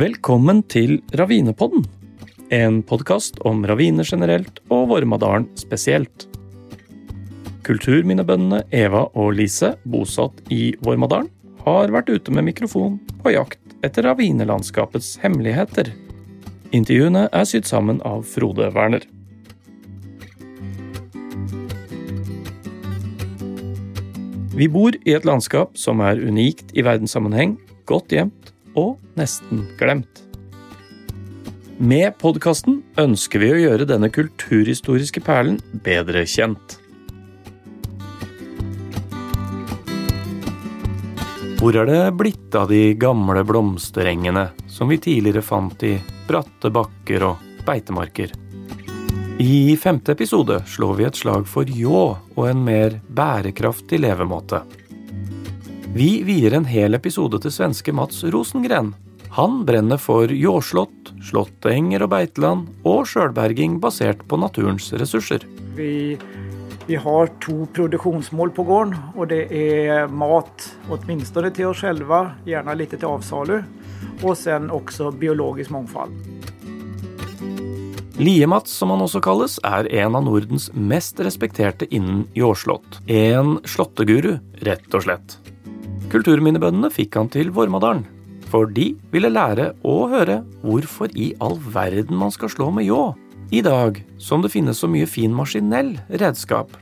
Velkommen til Ravinepodden. En podkast om raviner generelt og Vormadalen spesielt. Kulturminnebøndene Eva og Lise, bosatt i Vormadalen, har vært ute med mikrofon på jakt etter ravinelandskapets hemmeligheter. Intervjuene er sydd sammen av Frode Werner. Vi bor i et landskap som er unikt i verdenssammenheng, godt gjemt og nesten glemt. Med podkasten ønsker vi å gjøre denne kulturhistoriske perlen bedre kjent. Hvor er det blitt av de gamle blomsterengene som vi tidligere fant i bratte bakker og beitemarker? I femte episode slår vi et slag for ljå og en mer bærekraftig levemåte. Vi vier en hel episode til svenske Mats Rosengren. Han brenner for ljåslott, slåttenger og beiteland og sjølberging basert på naturens ressurser. Vi, vi har to produksjonsmål på gården, og det er mat åtminstone til oss selv, gjerne litt til avsalu, og sen også biologisk mangfold. Lie-Mats, som han også kalles, er en av Nordens mest respekterte innen jordslått. En slåtteguru, rett og slett. Kulturminnebøndene fikk han til Vormadalen, for de ville lære og høre hvorfor i all verden man skal slå med ljå i dag som det finnes så mye fin maskinell redskap.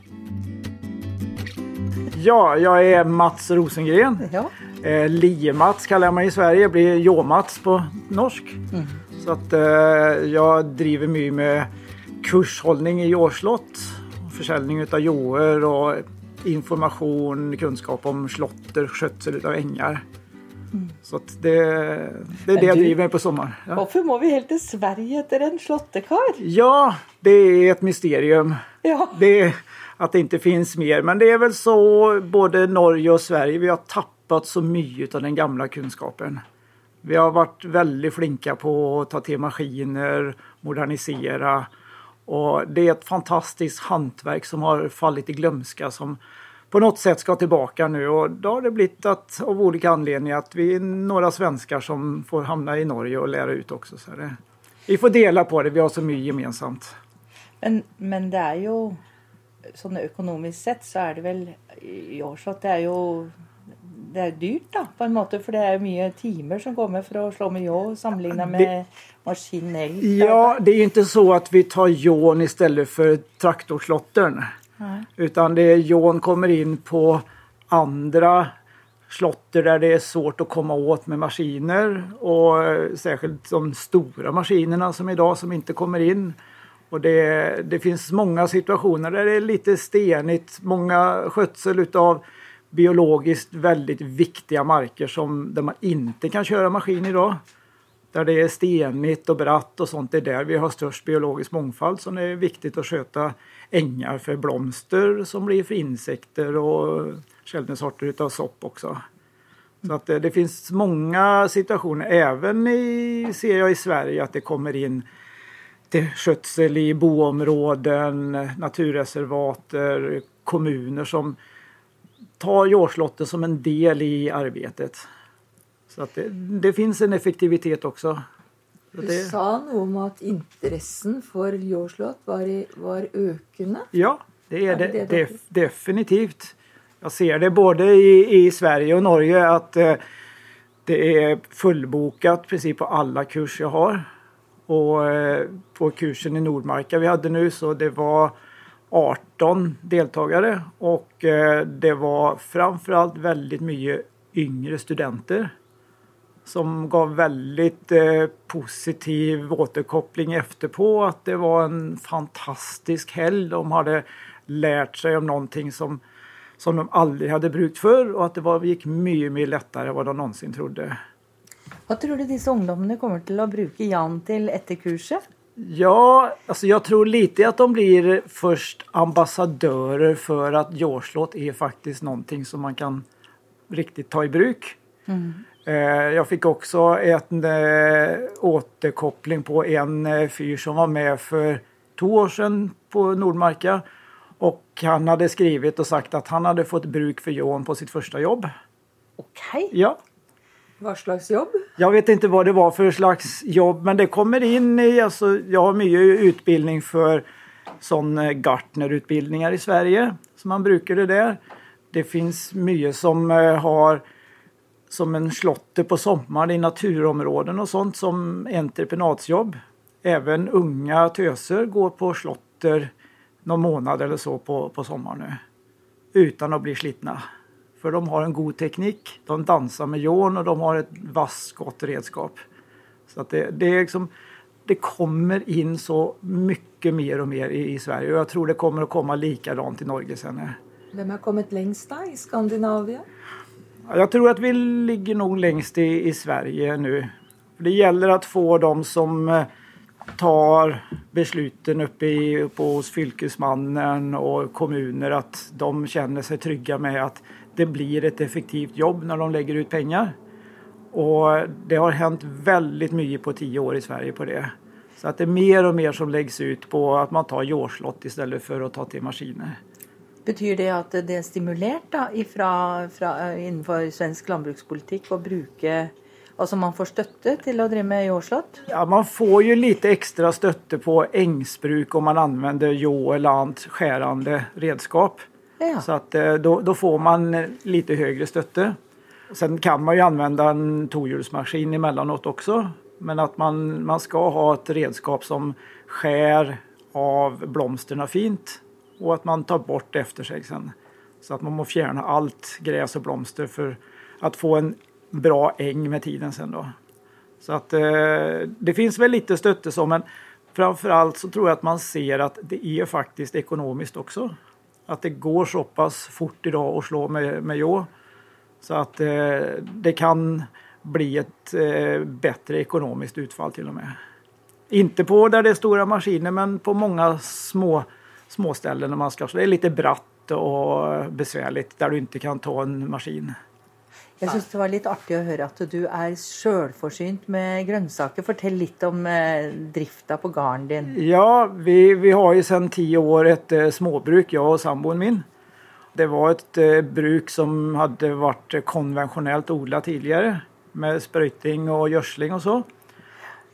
Ja, jeg er Mats Rosengren. Ja. Eh, Lie-Mats kaller jeg meg i Sverige. Det blir Jå-Mats på norsk. Så at eh, jeg driver mye med kursholdning i jordslott. Forsäljning av jordar og informasjon, kunnskap om slotter, skjøtsel av enger. Så at det, det er det jeg du- driver med på sommeren. Ja. Hvorfor må vi helt til Sverige etter en slåttekar? ja, det er et mysterium. Ja. det, att det inte finns mer. Men det är väl så både Norge och Sverige, vi har tappat så mycket av den gamla kunskapen. Vi har varit väldigt flinka på att ta till maskiner, modernisera. Och det är ett fantastiskt hantverk som har fallit i glömska som på något sätt ska tillbaka nu. Och då har det blivit att, av olika anledningar att vi är några svenskar som får hamna i Norge och lära ut också. Så det, vi får dela på det, vi har så mycket gemensamt. Men, men det er jo Sånn økonomisk sett så er det vel Jårslott det er jo det er dyrt, da, på en måte. For det jo mye timer som med for å slå med ljå sammenligna med maskinell. Ja, det är ju inte så att vi tar ljån istället för traktorslottern. Nej. Utan det är ljån kommer in på andra slotter där det är svårt att komma åt med maskiner. Och eh, särskilt de stora maskinerna som idag som inte kommer in. Och det, det finns många situationer där det är lite stenigt. Många skötsel utav biologiskt väldigt viktiga marker som, där man inte kan köra maskin idag. Där det är stenigt och bratt och sånt, det är där vi har störst biologisk mångfald. Så det är viktigt att sköta ängar för blomster som blir för insekter och sorter utav sopp också. Så att det, det finns många situationer, även i, ser jag i Sverige, att det kommer in till skötsel i boområden, naturreservater, kommuner som tar jordslottet som en del i arbetet. Så att det, det finns en effektivitet också. Så Du sa noe om at interessen for ljåslått var, i- var økende. ja, det är det det, det def, definitivt. Jag ser det både i, i Sverige och Norge att eh, det är fullbokat precis på alla kurser jag har. Och eh, på kursen i Nordmarka vi hade nu så det var 18 deltagare och eh, det var framförallt väldigt mycket yngre studenter som gav väldigt eh, positiv återkoppling efterpå att det var en fantastisk helg. De hade lärt sig om någonting som, som de aldrig hade brukt förr och att det var, gick mycket, mycket lättare än vad de någonsin trodde. Hva tror du disse ungdommene kommer til å bruke Jan til etter kurset? Ja, alltså jag tror lite att de blir först ambassadörer för att jordslåt är faktiskt någonting som man kan riktigt ta i bruk. Eh, Jag fick också en eh, återkoppling på en eh, fyr som var med för två år sedan på Nordmarka. Och han hade skrivit och sagt att han hade fått bruk för Jon på sitt första jobb. Ok. Ja, Vad slags jobb? Jag vet inte vad det var för slags jobb men det kommer in i, alltså jag har mycket utbildning för sån eh, gartnerutbildningar i Sverige som man brukar det där. Det finns mycket som eh, har som en slotte på sommaren i naturområden och sånt som entreprenadsjobb. Även unga töser går på slotter någon månad eller så på, på sommaren nu. Utan att bli slitna. För de har en god teknik, de dansar med jån och de har ett vasst gott redskap. Så att det, det, är liksom, det kommer in så mycket mer och mer i, i Sverige och jag tror det kommer att komma likadant i Norge sen. Vem har kommit längst i Skandinavien? Jag tror att vi ligger nog längst i, i Sverige nu. Det gäller att få de som eh, tar besluten uppe i, uppe hos fylkesmannen och kommuner att de känner sig trygga med att det blir ett effektivt jobb när de lägger ut pengar. Och det har hänt väldigt mycket på tio år i Sverige på det. Så att det är mer och mer som läggs ut på att man tar jordslott istället för att ta till maskiner. Betyder det att det är stimulerat ifra, fra, innenfor svensk landbrukspolitik att bruka Alltså man får stötte till att driva med jordslott? Ja, man får ju lite extra stötte på ängsbruk om man använder jå eller annat skärande redskap. Ja. Så att eh, då, då får man lite högre stötte. Sen kan man ju använda en tohjulsmaskin emellanåt också. Men att man, man ska ha ett redskap som skär av blomsterna fint och att man tar bort efter sig sen. Så att man måste fjärna allt gräs och blomster för att få en bra äng med tiden sen då. Så att eh, det finns väl lite stötte så men framförallt så tror jag att man ser att det är faktiskt ekonomiskt också. Att det går så pass fort idag att slå med, med jå. Så att eh, det kan bli ett eh, bättre ekonomiskt utfall till och med. Inte på där det är stora maskiner men på många små, små ställen när man ska slå. Det är lite bratt och besvärligt där du inte kan ta en maskin. Jag syns det var lite artigt att höra att du är självförsynt med grönsaker. Fortell lite om eh, driften på gården din. Ja, vi, vi har ju sedan tio år ett eh, småbruk, jag och sambon min. Det var ett eh, bruk som hade varit konventionellt odlat tidigare med spröjtning och gödsling och så.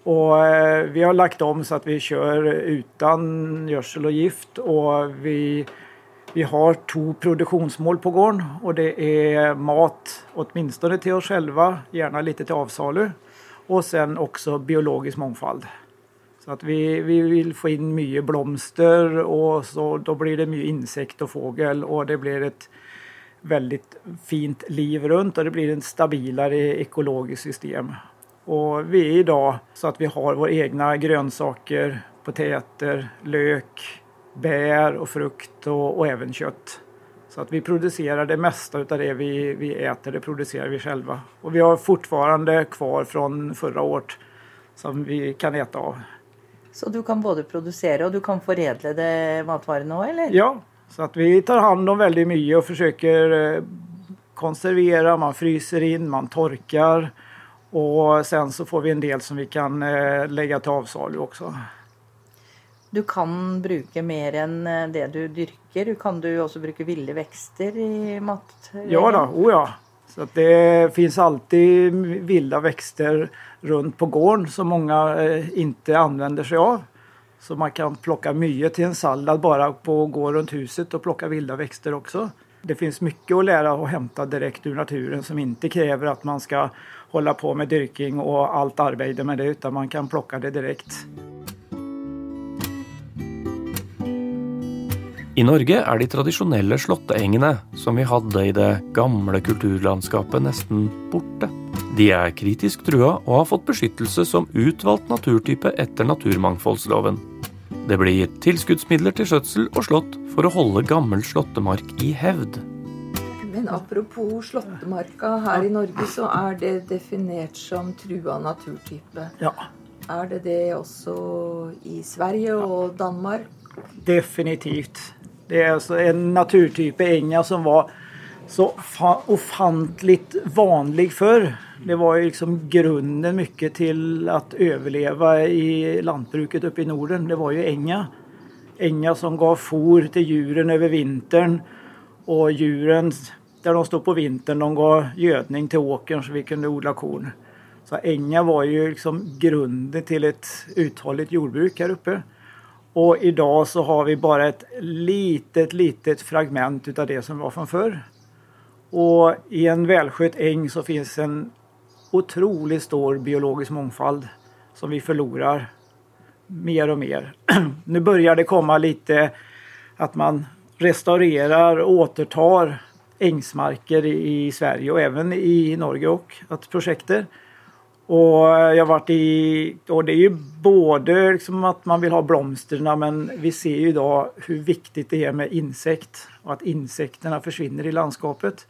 Och eh, vi har lagt om så att vi kör utan gödsel och gift och vi vi har två produktionsmål på gården och det är mat åtminstone till oss själva, gärna lite till avsalu och sen också biologisk mångfald. Så att vi, vi vill få in mycket blomster och så då blir det mycket insekt och fågel och det blir ett väldigt fint liv runt och det blir ett stabilare ekologiskt system. Och vi är idag så att vi har våra egna grönsaker, potäter, lök, bär och frukt och, och, även kött. Så att vi producerar det mesta av det vi, vi äter, det producerar vi själva. Och vi har fortfarande kvar från förra året som vi kan äta av. Så du kan både producera och du kan förädla det matvarorna eller? Ja, så att vi tar hand om väldigt mycket och försöker eh, konservera, man fryser in, man torkar och sen så får vi en del som vi kan eh, lägga till avsalu också du kan bruka mer än eh, det du dyrker. Du kan du också bruka vilda växter i mat? Ja, då, oh ja. Så det finns alltid vilda växter runt på gården som många eh, inte använder sig av. Så man kan plocka mycket till en sallad bara på att gå runt huset och plocka vilda växter också. Det finns mycket att lära och hämta direkt ur naturen som inte kräver att man ska hålla på med dyrking och allt arbete med det utan man kan plocka det direkt. I Norge är de traditionella slåtteengene som vi hade i det gamla kulturlandskapet, nästan borta. De är kritiskt trua och har fått beskyttelse som utvald naturtype efter naturmangfoldsloven. Det blir gitt tilskuddsmidler skötsel och slott för att hålla gammal gammel slåttemark i hävd. Men apropos slåttemarka, her i Norge så er det definert som trua naturtype. Ja. Er det det også i Sverige og Danmark? Definitivt. Det är alltså en naturtyp i ängar som var så ofantligt vanlig förr. Det var ju liksom grunden mycket till att överleva i lantbruket uppe i Norden. Det var ju änga. Änga som gav for till djuren över vintern och djuren där de stod på vintern. De gav gödning till åkern så vi kunde odla korn. Så ängar var ju liksom grunden till ett uthålligt jordbruk här uppe. Och idag så har vi bara ett litet, litet fragment utav det som var från förr. Och i en välskött äng så finns en otroligt stor biologisk mångfald som vi förlorar mer och mer. nu börjar det komma lite att man restaurerar och återtar ängsmarker i Sverige och även i Norge och att projekter. Och jag har varit i, och det är ju både liksom att man vill ha blomsterna men vi ser ju idag hur viktigt det är med insekt och att insekterna försvinner i landskapet.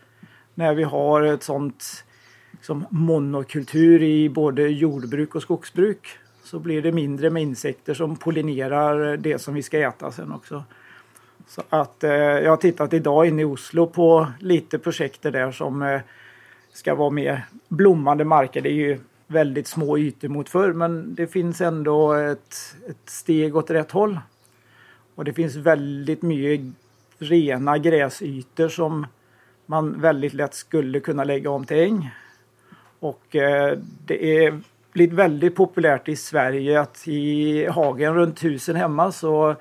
När vi har ett sånt liksom monokultur i både jordbruk och skogsbruk så blir det mindre med insekter som pollinerar det som vi ska äta sen också. Så att eh, jag har tittat idag inne i Oslo på lite projekt där som eh, ska vara mer blommande marker. Det är ju väldigt små ytor mot förr men det finns ändå ett, ett steg åt rätt håll. Och det finns väldigt mycket rena gräsytor som man väldigt lätt skulle kunna lägga om till äng. Och eh, det är blivit väldigt populärt i Sverige att i hagen runt husen hemma så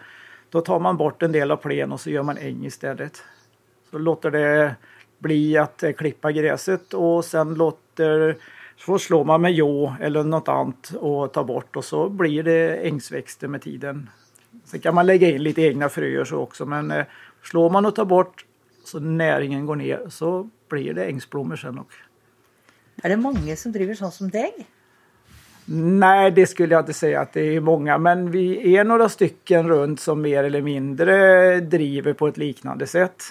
då tar man bort en del av plen och så gör man äng istället. Så låter det bli att eh, klippa gräset och sen låter så slår man med jå eller något annat och tar bort och så blir det ängsväxter med tiden. Sen kan man lägga in lite egna fröer så också men eh, slår man och tar bort så näringen går ner så blir det ängsblommor sen också. Är det många som driver sånt som dig? Nej, det skulle jag inte säga att det är många, men vi är några stycken runt som mer eller mindre driver på ett liknande sätt.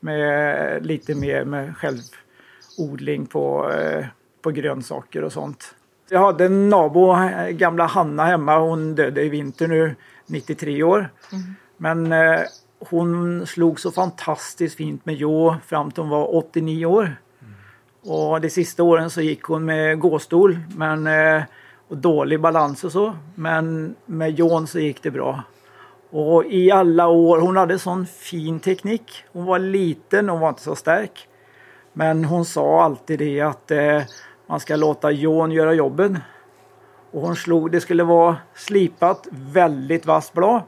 Med lite mer med självodling på, eh, på grönsaker och sånt. Jag hade en nabo, gamla Hanna hemma, hon döde i vinter nu, 93 år. Mm. Men eh, hon slog så fantastiskt fint med jå fram till hon var 89 år. Mm. Och de sista åren så gick hon med gåstol men eh, och dålig balans och så. Men med Jon så gick det bra. Och i alla år, hon hade sån fin teknik. Hon var liten, hon var inte så stark. Men hon sa alltid det att eh, man ska låta Jon göra jobben. Och hon slog, det skulle vara slipat, väldigt vasst blad.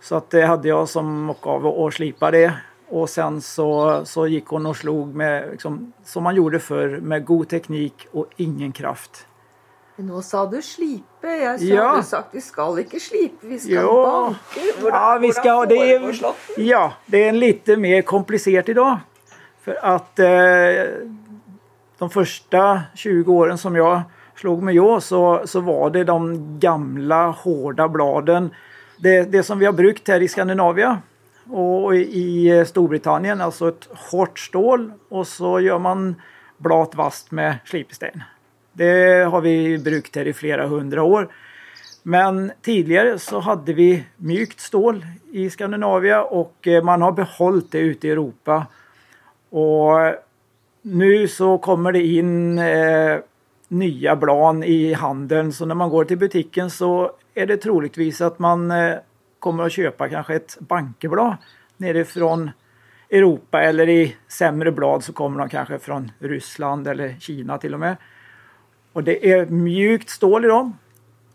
Så att det hade jag som uppgave att slipa det. Och sen så, så gick hon och slog med, liksom, som man gjorde förr, med god teknik och ingen kraft. Nå sa du slipe. Jeg så ja. du sagt vi skal ikke slipe, vi skal jo. banke. Hvordan, ja, vi ska, det är, ja, det är lite mer komplicerat idag. För att eh, de första 20 åren som jag slog med jå så, så var det de gamla hårda bladen. Det, det som vi har brukt här i Skandinavien och i Storbritannien, alltså ett hårt stål och så gör man blat vast med slipsten. Det har vi brukt här i flera hundra år. Men tidigare så hade vi mjukt stål i Skandinavien och eh, man har behållit det ute i Europa. Och nu så kommer det in eh, nya blad i handeln så när man går till butiken så är det troligtvis att man eh, kommer att köpa kanske ett bankeblad nerifrån Europa eller i sämre blad så kommer de kanske från Ryssland eller Kina till och med. Och det är mjukt stål i dem.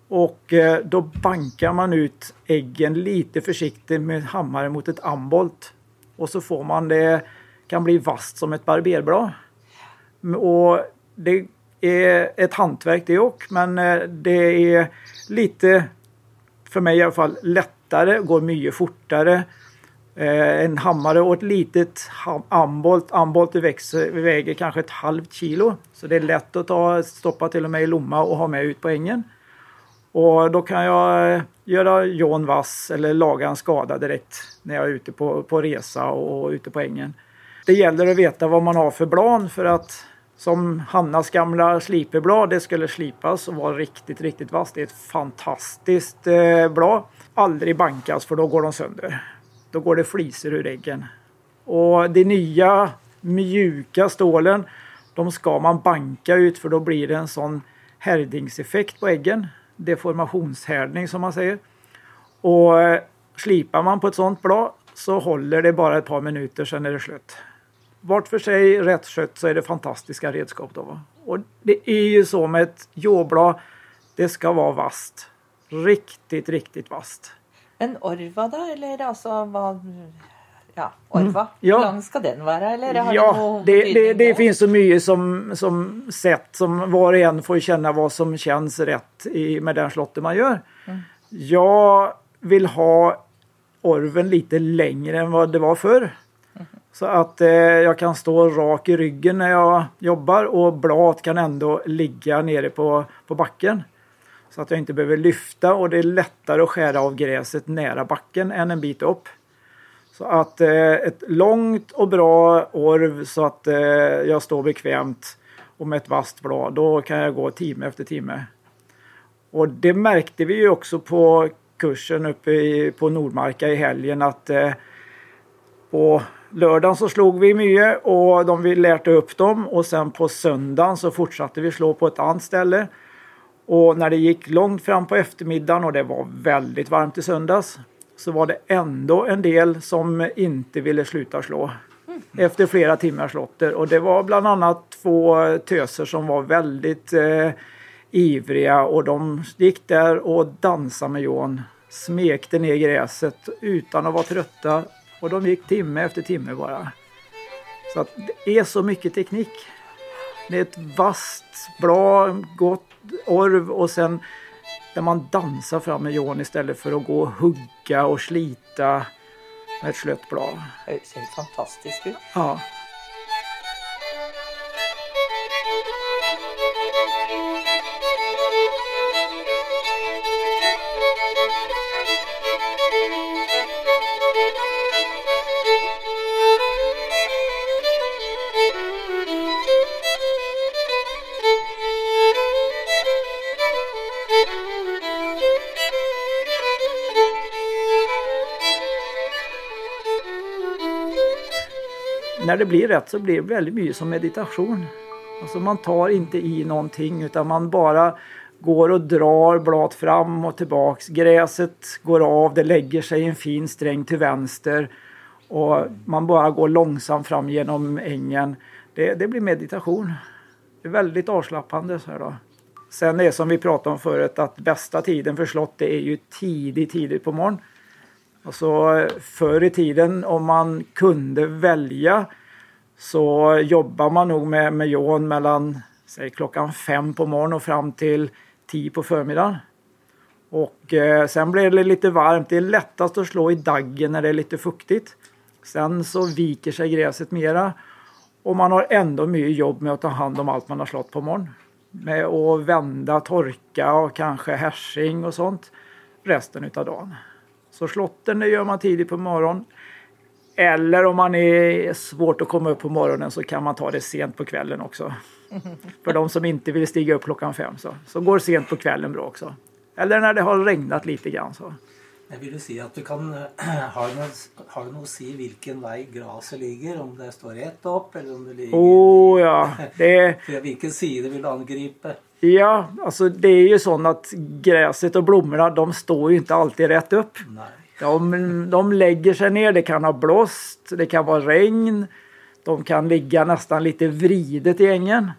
Och eh, då bankar man ut äggen lite försiktigt med hammare mot ett ambolt. Och så får man det, kan bli vasst som ett barberblad. Och det är ett hantverk det också, men eh, det är lite, för mig i alla fall, lättare, går mycket fortare. Eh, en hammare och ett litet ambolt. Ambolt växer, väger kanske ett halvt kilo. Så det är lätt att ta, stoppa till och med i lomma och ha med ut på ängen. Och då kan jag eh, göra John vass eller laga en skada direkt när jag är ute på, på resa och ute på ängen. Det gäller att veta vad man har för plan för att som Hannas gamla slipeblad, det skulle slipas och vara riktigt, riktigt vass. Det är ett fantastiskt eh, blad. Aldrig bankas för då går de sönder. Då går det flisor ur äggen. Och de nya mjuka stålen, de ska man banka ut för då blir det en sån härdningseffekt på äggen. Deformationshärdning som man säger. Och eh, slipar man på ett sånt blad så håller det bara ett par minuter sen är det slut. vart för sig rätt skött så är det fantastiska redskap. Då. Och det är ju så med ett jordblad, det ska vara vasst. Riktigt, riktigt vasst. En orva då, eller alltså vad... Ja, orva. Mm. Ja. Hur lång ska den vara? Eller har Ja, det, det, det då? finns så mycket som, som sätt som var och en får känna vad som känns rätt i, med den slotten man gör. Jag vill ha orven lite längre än vad det var förr. Så att eh, jag kan stå rak i ryggen när jag jobbar och bladet kan ändå ligga nere på, på backen. Så att jag inte behöver lyfta och det är lättare att skära av gräset nära backen än en bit upp. Så att eh, ett långt och bra orv så att eh, jag står bekvämt och med ett vasst blad, då kan jag gå timme efter timme. Och det märkte vi ju också på kursen uppe i, på Nordmarka i helgen att eh, på lördagen så slog vi mycket och de vi lärde upp dem och sen på söndagen så fortsatte vi slå på ett annat ställe. Och när det gick långt fram på eftermiddagen och det var väldigt varmt i söndags så var det ändå en del som inte ville sluta slå efter flera timmars lotter. Och det var bland annat två töser som var väldigt eh, ivriga och de gick där och dansade med Johan. Smekte ner gräset utan att vara trötta och de gick timme efter timme bara. Så att det är så mycket teknik. Det är ett vasst, bra, gott orv och sen där man dansar fram med Johan istället för att gå och hugga och slita med ett slött blad. Det ser fantastiskt ut. Ja. När det blir rätt så blir det väldigt mycket som meditation. Alltså man tar inte i någonting utan man bara går och drar blad fram och tillbaks. Gräset går av, det lägger sig i en fin sträng till vänster och man bara går långsamt fram genom ängen. Det, det blir meditation. Det är väldigt avslappnande. Så här då. Sen det som vi pratade om förut att bästa tiden för slott det är ju tidigt, tidigt på morgonen. Alltså förr i tiden om man kunde välja så jobbar man nog med, med Jon mellan säg, klockan fem på morgonen och fram till tio på förmiddagen. Och eh, sen blir det lite varmt. Det är lättast att slå i daggen när det är lite fuktigt. Sen så viker sig gräset mera. Och man har ändå mycket jobb med att ta hand om allt man har slått på morgonen. Med att vända, torka och kanske härsing och sånt resten utav dagen. Så slotten det gör man tidigt på morgonen. Eller om man är svårt att komma upp på morgonen så kan man ta det sent på kvällen också. För de som inte vill stiga upp klockan fem så, så går sent på kvällen bra också. Eller när det har regnat lite grann så. Jeg vil jo si at du kan Har noe, har det noe å si hvilken vei gresset ligger? Om det står rett opp, eller om det ligger Oh ja, det, Hvilken side vil du angripe? ja, alltså det är ju så att gräset och blommorna de står ju inte alltid rätt upp. Nei. De, de lägger sig ner, det kan ha blåst, det kan vara regn. De kan ligga nästan lite vridet i ängen.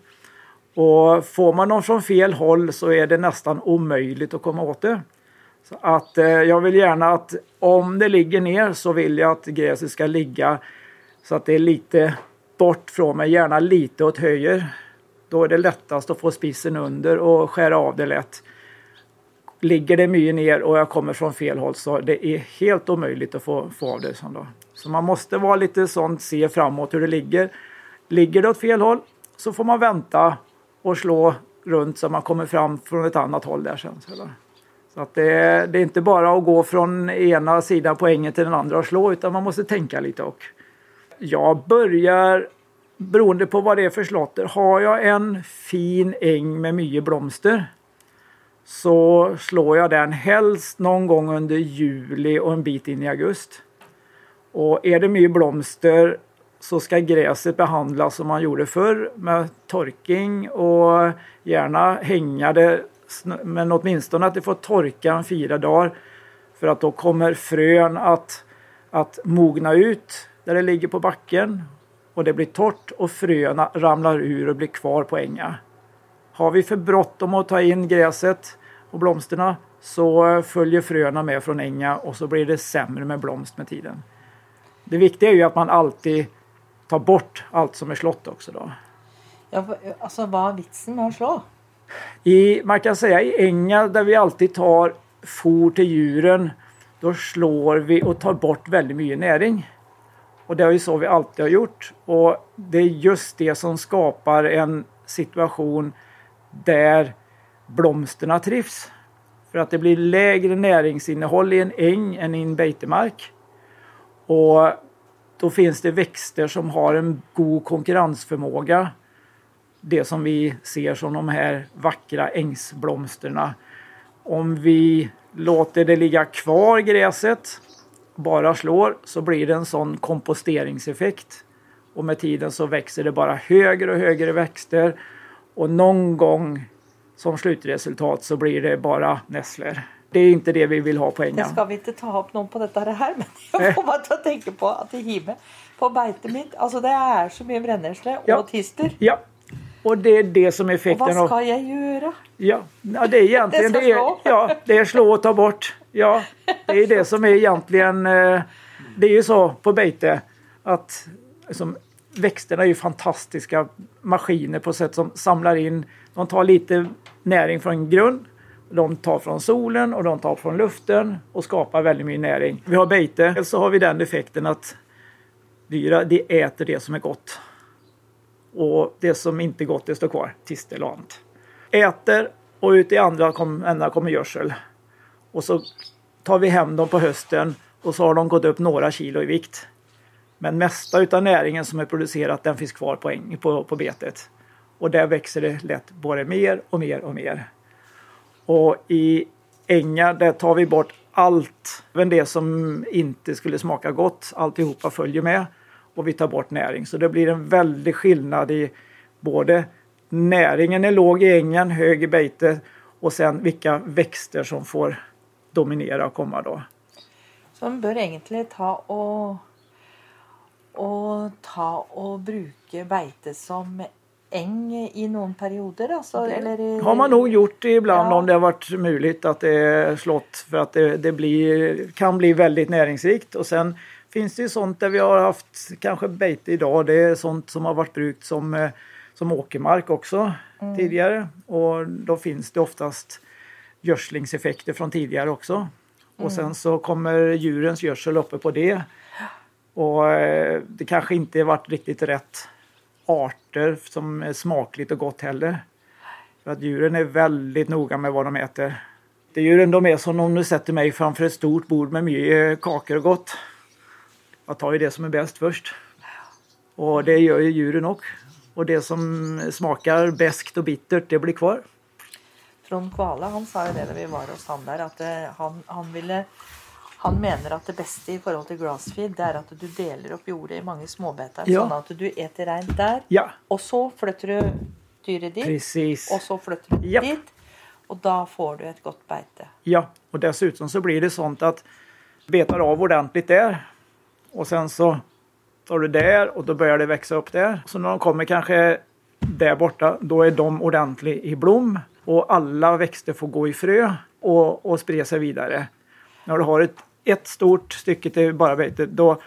Och får man dem från fel håll så är det nästan omöjligt att komma åt det. Så att eh, jag vill gärna att om det ligger ner så vill jag att gräset ska ligga så att det är lite bort från mig, gärna lite åt höger. Då är det lättast att få spissen under och skära av det lätt. Ligger det mycket ner och jag kommer från fel håll så det är helt omöjligt att få, få av det. Sånt då. Så man måste vara lite sånt, se framåt hur det ligger. Ligger det åt fel håll så får man vänta och slå runt så man kommer fram från ett annat håll där sen. Så, så att det, är- det är inte bara att gå från ena sidan poängen till den andra och slå utan man måste tänka lite och jag börjar beroende på vad det är för slotter. Har jag en fin äng med mycket blomster så slår jag den helst någon gång under juli och en bit in i augusti. Och är det mycket blomster så ska gräset behandlas som man gjorde förr med torking och gärna hänga det men åtminstone att det får torka en fyra dagar för att då kommer frön att, att mogna ut där det ligger på backen och det blir torrt och fröna ramlar ur och blir kvar på ängar. Har vi för bråttom att ta in gräset och blomsterna så följer fröna med från änga och så blir det sämre med blomst med tiden. Det viktiga är ju att man alltid tar bort allt som är slått också då. Ja, alltså vad är vitsen med att slå? I, man kan säga i ängar där vi alltid tar for till djuren då slår vi och tar bort väldigt mycket näring. Och det är ju så vi alltid har gjort. Och det är just det som skapar en situation där blomsterna trivs. För att det blir lägre näringsinnehåll i en äng än i en betemark. Och då finns det växter som har en god konkurrensförmåga. Det som vi ser som de här vackra ängsblomsterna. Om vi låter det ligga kvar gräset, bara slår, så blir det en sån komposteringseffekt. Och med tiden så växer det bara högre och högre växter. Och någon gång som slutresultat så blir det bara nässlor. Det är inte det vi vill ha på ängen. ska vi inte ta upp någon på detta här, men jag får bara tänka på att i Hime, på beitet mitt, alltså det är så mycket brännässle Ja. och tister. Ja, och det är det som är Och effekten vad av... ska jag göra? Ja, ja det är egentligen Det det, är, ja, det är slå och ta bort. Ja, det är det som är egentligen... eh, Det är ju så på bete att liksom, växterna är ju fantastiska maskiner på sätt som samlar in. De tar lite näring från grund. De tar från solen och de tar från luften och skapar väldigt mycket näring. Vi har bete, så har vi den effekten att dyra, de äter det som är gott. Och det som inte är gott, det står kvar. Tistel och annat. Äter och ut i andra kom, ändar kommer gödsel. Och så tar vi hem dem på hösten och så har de gått upp några kilo i vikt. Men mesta utav näringen som är producerat den finns kvar på, äng, på, på betet. Och där växer det lätt både mer och mer och mer. Och i ängar där tar vi bort allt, även det som inte skulle smaka gott. Alltihopa följer med och vi tar bort näring. Så det blir en väldig skillnad i både näringen är låg i ängen, hög i bete och sen vilka växter som får dominera och komma då. Så man bör egentligen ta och, och ta och bruka beite som äng i någon perioder alltså, eller har man nog gjort det ibland Ja. om det har varit möjligt att det är slått för att det, det blir, kan bli väldigt näringsrikt. Och sen finns det ju sånt där vi har haft kanske bete idag. Det är sånt som har varit brukt som, eh, som åkermark också tidigare. Och då finns det oftast gödslingseffekter från tidigare också. Och sen så kommer djurens gödsel uppe på det. Och eh, det kanske inte varit riktigt rätt arter som är smakligt och gott heller. För att djuren är väldigt noga med vad de äter. Det är djuren de är som om du sätter mig framför ett stort bord med mycket eh, kakor och gott. Jag tar ju det som är bäst först. Och det gör ju djuren också. Och det som smakar beskt och bittert, det blir kvar. Trond Kvale han sa ju det när vi var hos han där att eh, han, han ville han mener at det beste i forhold til grassfeed det er at du deler opp jordet i mange småbeter. Ja. Sånn at du eter reint der, Ja, og så flytter du dyret dit, precis. og så flytter du Japp. dit. Och då får du ett gott bete. Ja, och dessutom så blir det sånt att betar av ordentligt där och sen så tar du där och då börjar det växa upp där. Så när de kommer kanske där borta, då är de ordentligt i blom och alla växter får gå i frö och, och sprida sig vidare. När du har ett, ett stort stycke till bara vete. då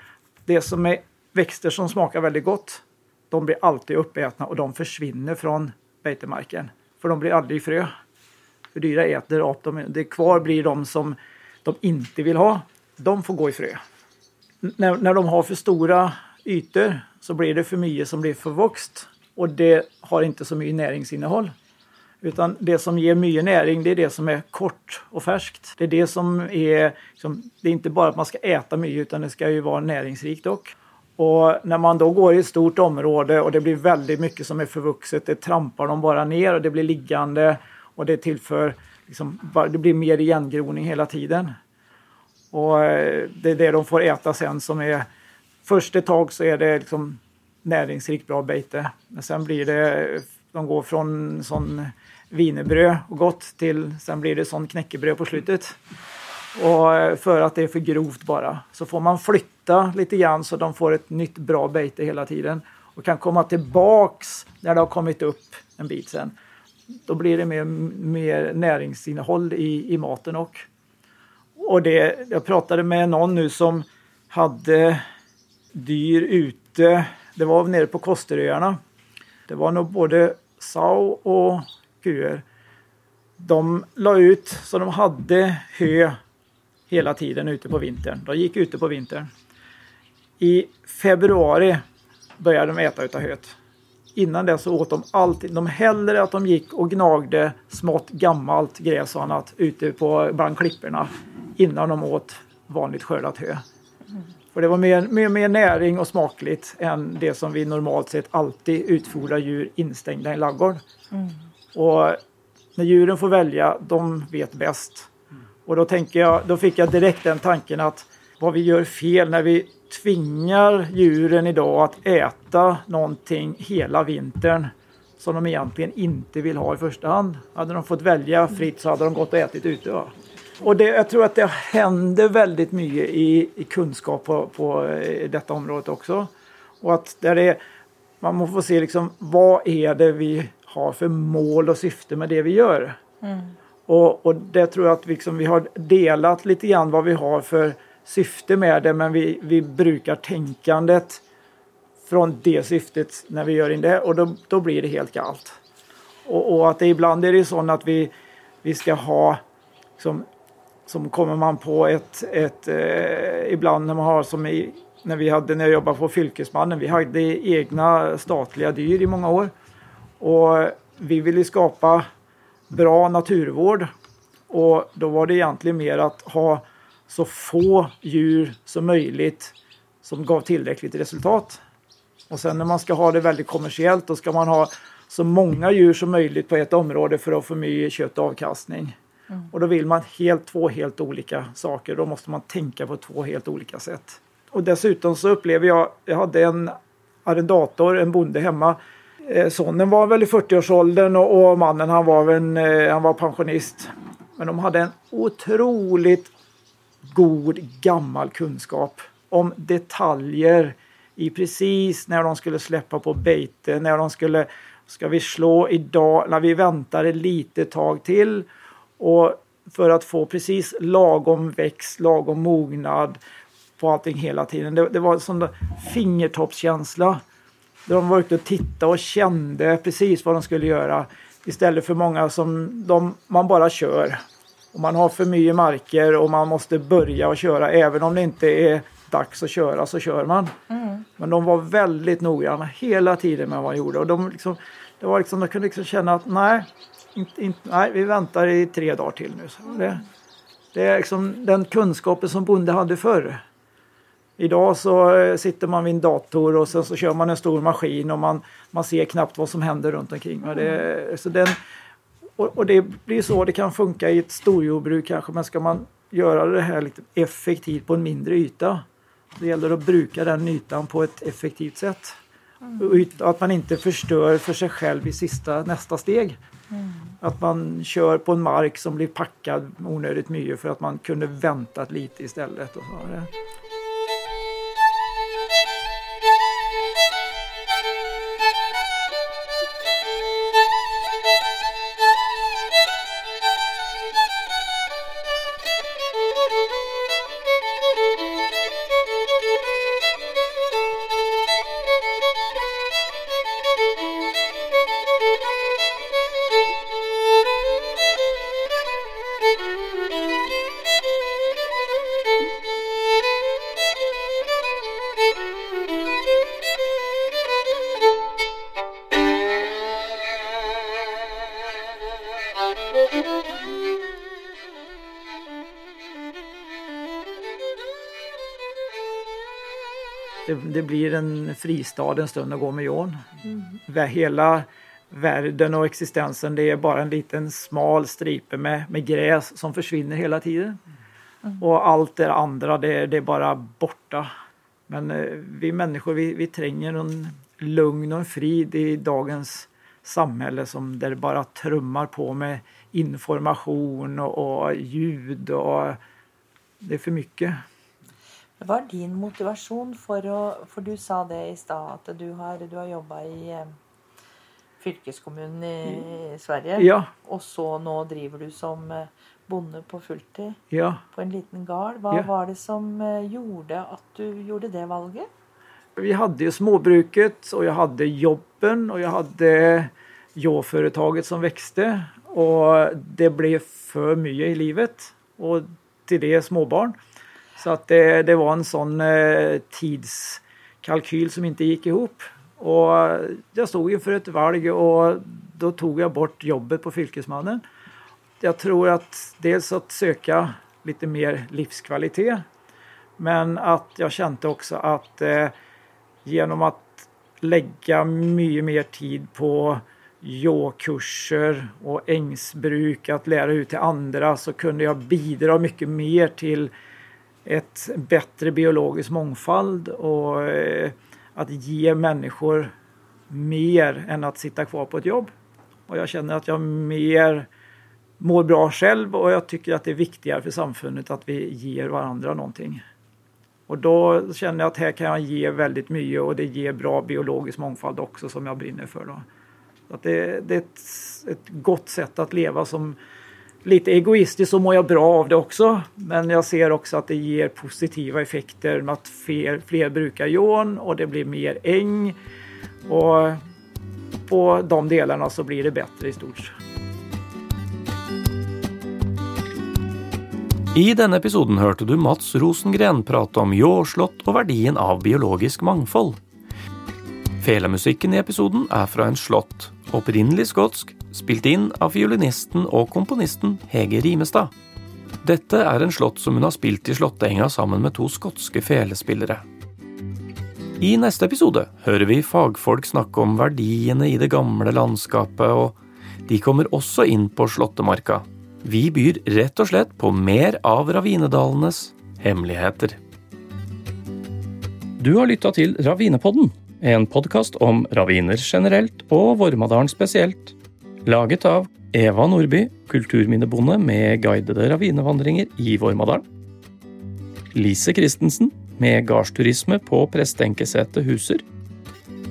det som är växter som smakar väldigt gott, de blir alltid uppätna och de försvinner från betemarken. För de blir aldrig frö. För dyra äter upp dem. Det kvar blir de som de inte vill ha. De får gå i frö. N- När, när de har för stora ytor så blir det för mycket som blir förvuxet och det har inte så mycket näringsinnehåll. Utan det som ger mycket näring det är det som är kort och färskt. Det är det som är, liksom, det är inte bara att man ska äta mycket utan det ska ju vara näringsrikt också. Och när man då går i ett stort område och det blir väldigt mycket som är förvuxet, det trampar de bara ner och det blir liggande och det tillför, liksom, det blir mer igengroning hela tiden. Och eh, det är det de får äta sen som är, först ett tag så är det liksom näringsrikt bra bete. Men sen blir det, de går från sån wienerbröd och gott till, sen blir det sån knäckebröd på slutet. Och eh, för att det är för grovt bara. Så får man flytta lite grann så de får ett nytt bra bete hela tiden. och kan komma tillbaks när det har kommit upp en bit sen. Då blir det mer, mer näringsinnehåll i, i maten och. Och det, jag pratade med någon nu som hade dyr ute. Det var nere på Kosteröarna. Det var nog både sau och kuer. De la ut så de hade hö hela tiden ute på vintern. De gick ute på vintern. I februari började de äta utav höet. Innan det så åt de alltid, de hellre att de gick och gnagde smått gammalt gräs och annat ute på, bland klipporna innan de åt vanligt skördat hö. Mm. För det var mer, mer, mer näring och smakligt än det som vi normalt sett alltid utfodrar djur instängda i en. Mm. Och när djuren får välja, de vet bäst. Och då, tänker jag, då fick jag direkt den tanken att vad vi gör fel när vi tvingar djuren idag att äta någonting hela vintern som de egentligen inte vill ha i första hand. Hade de fått välja fritt så hade de gått och ätit ute. Och det, jag tror att det händer väldigt mycket i, i kunskap på, på detta området också. Och att där det, man måste få se liksom, vad är det vi har för mål och syfte med det vi gör. Mm. Och, och det tror jag att liksom vi har delat lite grann vad vi har för syfte med det men vi, vi brukar tänkandet från det syftet när vi gör in det och då, då blir det helt galet. Och, och, att det ibland är det så att vi, vi ska ha som, som kommer man på ett, ett eh, ibland när man har som i, när vi hade när jag jobbade på Fylkesmannen, vi hade egna statliga dyr i många år. Och vi ville skapa bra naturvård och då var det egentligen mer att ha så få djur som möjligt som gav tillräckligt resultat. Och sen när man ska ha det väldigt kommersiellt då ska man ha så många djur som möjligt på ett område för att få mycket kött och avkastning. Mm. Och då vill man helt, två helt olika saker. Då måste man tänka på två helt olika sätt. Och dessutom så upplever jag, jag hade en arrendator, en bonde hemma. Eh, sonen var väl i 40-årsåldern och, och, mannen han var, en, eh, han var pensionist. Men de hade en otroligt god gammal kunskap om detaljer i precis när de skulle släppa på bete, när de skulle, ska vi slå idag, när vi väntar ett litet tag till och för att få precis lagom växt, lagom mognad på allting hela tiden. Det, det var en sån där fingertoppskänsla. De var ute och tittade och kände precis vad de skulle göra istället för många som de, man bara kör. Och man har för mycket marker och man måste börja och köra även om det inte är dags att köra så kör man. Mm. Men de var väldigt noggranna hela tiden med vad de gjorde och de, liksom, det var liksom, de kunde liksom känna att nej, inte, inte, nej, vi väntar i tre dagar till nu. Så det, det är liksom den kunskapen som bonde hade förr. Idag så eh, sitter man vid en dator och sen så kör man en stor maskin och man, man ser knappt vad som händer runt omkring. Mm. Det, så den, och, och, det blir så det kan funka i ett storjordbruk kanske men ska man göra det här lite effektivt på en mindre yta det gäller att bruka den ytan på ett effektivt sätt. Mm. Och att man inte förstör för sig själv i sista, nästa steg. Mm. Att man kör på en mark som blir packad onödigt mycket för att man kunde väntat lite istället. Och så. Det, blir en fristad en stund att gå med Jon. Mm. Hela världen och existensen det är bara en liten smal stripe med, med gräs som försvinner hela tiden. Mm. Och allt det andra det, det är bara borta. Men eh, vi människor vi, vi tränger en lugn och en frid i dagens samhälle som där det bara trummar på med information och, och ljud och det är för mycket. Hva er din motivasjon for å For du sa det i stad, at du har, du har jobba i eh, fylkeskommunen i Sverige. Ja, Og så nå driver du som eh, bonde på fulltid ja. på en liten gard. Hva Ja. var det som eh, gjorde at du gjorde det valget? Vi hade ju småbruket och jag hade jobben och jag hade jordföretaget som växte. Och det blev för mycket i livet. Och till det småbarn. Så att det, det var en sån eh, tidskalkyl som inte gick ihop. Och jag stod inför ett valg och då tog jag bort jobbet på Fylkesmannen. Jag tror att dels att söka lite mer livskvalitet. Men att jag kände också att eh, genom att lägga mycket mer tid på yogkurser och ängsbruk, att lära ut till andra så kunde jag bidra mycket mer till ett bättre biologisk mångfald och eh, att ge människor mer än att sitta kvar på ett jobb. Och jag känner att jag mer mår bra själv och jag tycker att det är viktigare för samfundet att vi ger varandra någonting. Och då känner jag att här kan jag ge väldigt mycket och det ger bra biologisk mångfald också som jag brinner för. Då. Att det, det är ett, ett gott sätt att leva som lite egoistiskt så mår jag bra av det också. Men jag ser också att det ger positiva effekter med att fler, fler brukar jorden och det blir mer äng. Och på de delarna så blir det bättre i stort. I denne episoden hørte du Mats Rosengren prate om jordslått og verdien av biologisk mangfold. Felemusikken i episoden er fra en slott, opprinnelig skotsk, spilt inn av fiolinisten og komponisten Hege Rimestad. Dette er en slott som hun har spilt i Slåttenga sammen med to skotske felespillere. I neste episode hører vi fagfolk snakke om verdiene i det gamle landskapet, og de kommer også inn på Slåttemarka. Vi byr rett og slett på mer av ravinedalenes hemmeligheter. Du har lytta til Ravinepodden, en podkast om raviner generelt og Vormadalen spesielt. Laget av Eva Nordby, kulturminnebonde med guidede ravinevandringer i Vormadalen. Lise Christensen, med gardsturisme på Prestenkesetet Huser.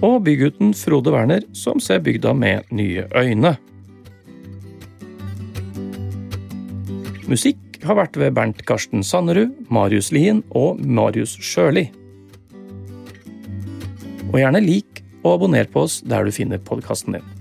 Og bygutten Frode Werner, som ser bygda med nye øyne. Musikk har vært ved Bernt Karsten Sannerud, Marius Lien og Marius Sjøli. Og gjerne lik og abonner på oss der du finner podkasten din.